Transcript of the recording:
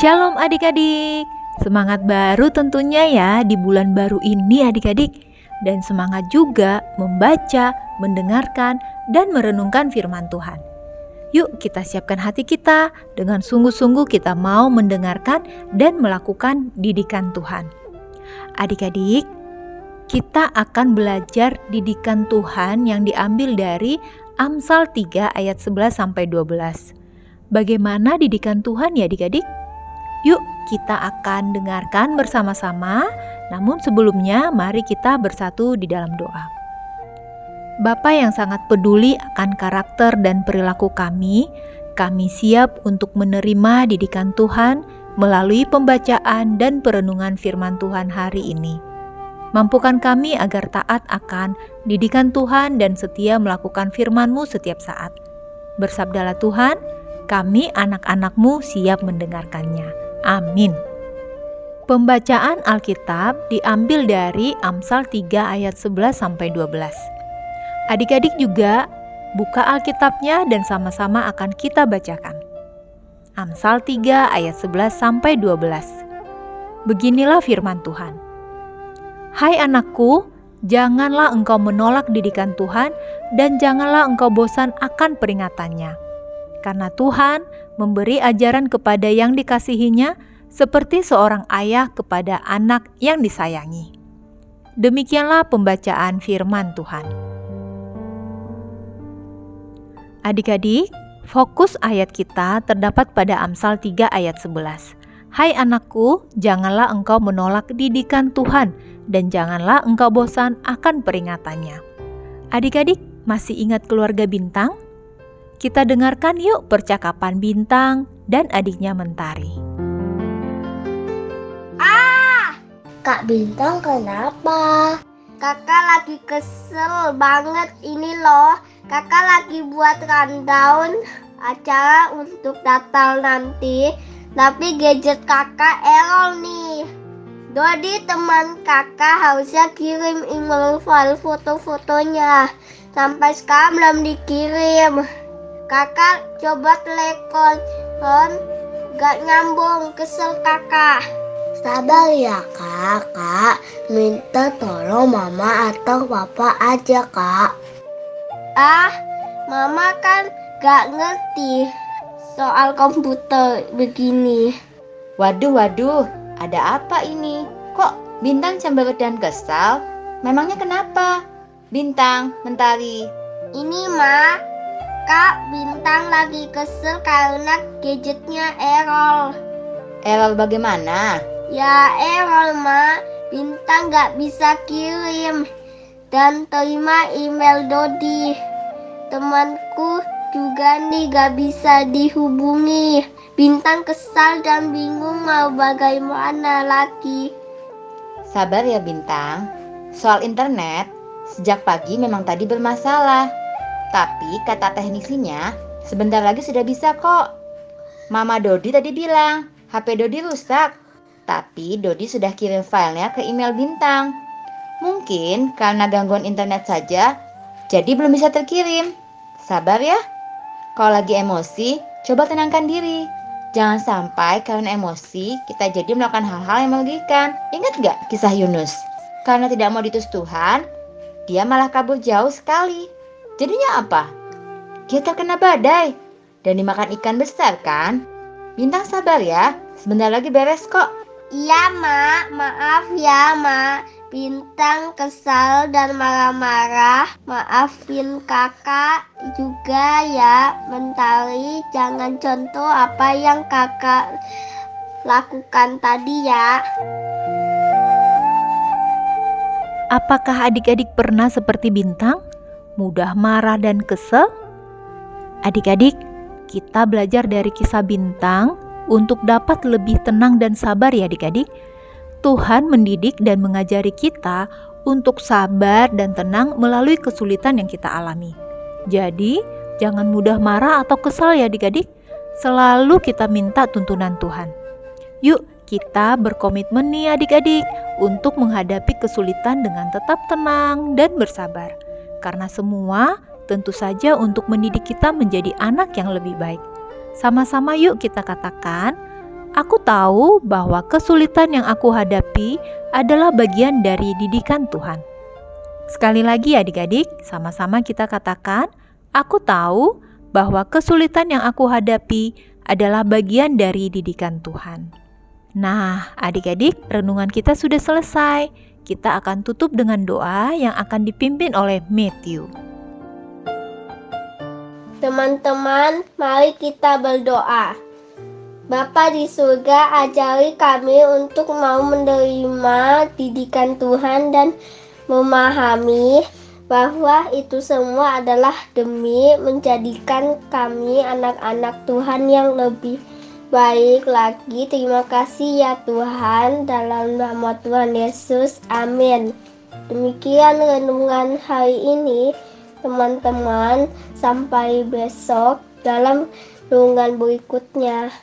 Shalom adik-adik. Semangat baru tentunya ya di bulan baru ini adik-adik. Dan semangat juga membaca, mendengarkan, dan merenungkan firman Tuhan. Yuk kita siapkan hati kita dengan sungguh-sungguh kita mau mendengarkan dan melakukan didikan Tuhan. Adik-adik, kita akan belajar didikan Tuhan yang diambil dari Amsal 3 ayat 11 sampai 12. Bagaimana didikan Tuhan ya adik-adik? Yuk kita akan dengarkan bersama-sama, namun sebelumnya mari kita bersatu di dalam doa. Bapa yang sangat peduli akan karakter dan perilaku kami, kami siap untuk menerima didikan Tuhan melalui pembacaan dan perenungan firman Tuhan hari ini. Mampukan kami agar taat akan didikan Tuhan dan setia melakukan firman-Mu setiap saat. Bersabdalah Tuhan, kami anak-anak-Mu siap mendengarkannya. Amin. Pembacaan Alkitab diambil dari Amsal 3 ayat 11 sampai 12. Adik-adik juga buka Alkitabnya dan sama-sama akan kita bacakan. Amsal 3 ayat 11 sampai 12. Beginilah firman Tuhan. Hai anakku, janganlah engkau menolak didikan Tuhan dan janganlah engkau bosan akan peringatannya karena Tuhan memberi ajaran kepada yang dikasihinya seperti seorang ayah kepada anak yang disayangi. Demikianlah pembacaan firman Tuhan. Adik-adik, fokus ayat kita terdapat pada Amsal 3 ayat 11. Hai anakku, janganlah engkau menolak didikan Tuhan dan janganlah engkau bosan akan peringatannya. Adik-adik, masih ingat keluarga bintang? Kita dengarkan yuk percakapan Bintang dan adiknya Mentari. Ah, Kak Bintang kenapa? Kakak lagi kesel banget ini loh. Kakak lagi buat rundown acara untuk Natal nanti. Tapi gadget kakak error nih. Dodi teman kakak harusnya kirim email file foto-fotonya. Sampai sekarang belum dikirim. Kakak coba telepon, gak nyambung, kesel kakak. Sabar ya kakak, minta tolong mama atau papa aja kak. Ah, mama kan gak ngerti soal komputer begini. Waduh, waduh, ada apa ini? Kok Bintang cemberut dan kesal? Memangnya kenapa? Bintang, Mentari. Ini mah Kak, Bintang lagi kesel karena gadgetnya error. Error bagaimana? Ya error, Ma. Bintang gak bisa kirim dan terima email Dodi. Temanku juga nih gak bisa dihubungi. Bintang kesal dan bingung mau bagaimana lagi. Sabar ya Bintang. Soal internet, sejak pagi memang tadi bermasalah. Tapi kata teknisinya, sebentar lagi sudah bisa kok. Mama Dodi tadi bilang, HP Dodi rusak. Tapi Dodi sudah kirim filenya ke email Bintang. Mungkin karena gangguan internet saja, jadi belum bisa terkirim. Sabar ya. Kalau lagi emosi, coba tenangkan diri. Jangan sampai karena emosi kita jadi melakukan hal-hal yang merugikan. Ingat gak kisah Yunus? Karena tidak mau ditus Tuhan, dia malah kabur jauh sekali. Jadinya apa? Dia terkena badai dan dimakan ikan besar kan? Bintang sabar ya, sebentar lagi beres kok. Iya, Mak. Maaf ya, Mak. Bintang kesal dan marah-marah. Maafin kakak juga ya. Mentari, jangan contoh apa yang kakak lakukan tadi ya. Apakah adik-adik pernah seperti bintang? Mudah marah dan kesel? Adik-adik, kita belajar dari kisah bintang untuk dapat lebih tenang dan sabar ya adik-adik. Tuhan mendidik dan mengajari kita untuk sabar dan tenang melalui kesulitan yang kita alami. Jadi, jangan mudah marah atau kesal ya adik-adik. Selalu kita minta tuntunan Tuhan. Yuk, kita berkomitmen nih adik-adik untuk menghadapi kesulitan dengan tetap tenang dan bersabar karena semua tentu saja untuk mendidik kita menjadi anak yang lebih baik. Sama-sama yuk kita katakan, Aku tahu bahwa kesulitan yang aku hadapi adalah bagian dari didikan Tuhan. Sekali lagi adik-adik, sama-sama kita katakan, aku tahu bahwa kesulitan yang aku hadapi adalah bagian dari didikan Tuhan. Nah, adik-adik, renungan kita sudah selesai. Kita akan tutup dengan doa yang akan dipimpin oleh Matthew. Teman-teman, mari kita berdoa. Bapa di surga, ajari kami untuk mau menerima didikan Tuhan dan memahami bahwa itu semua adalah demi menjadikan kami anak-anak Tuhan yang lebih baik lagi. Terima kasih ya Tuhan, dalam nama Tuhan Yesus. Amin. Demikian renungan hari ini, teman-teman. Sampai besok dalam renungan berikutnya.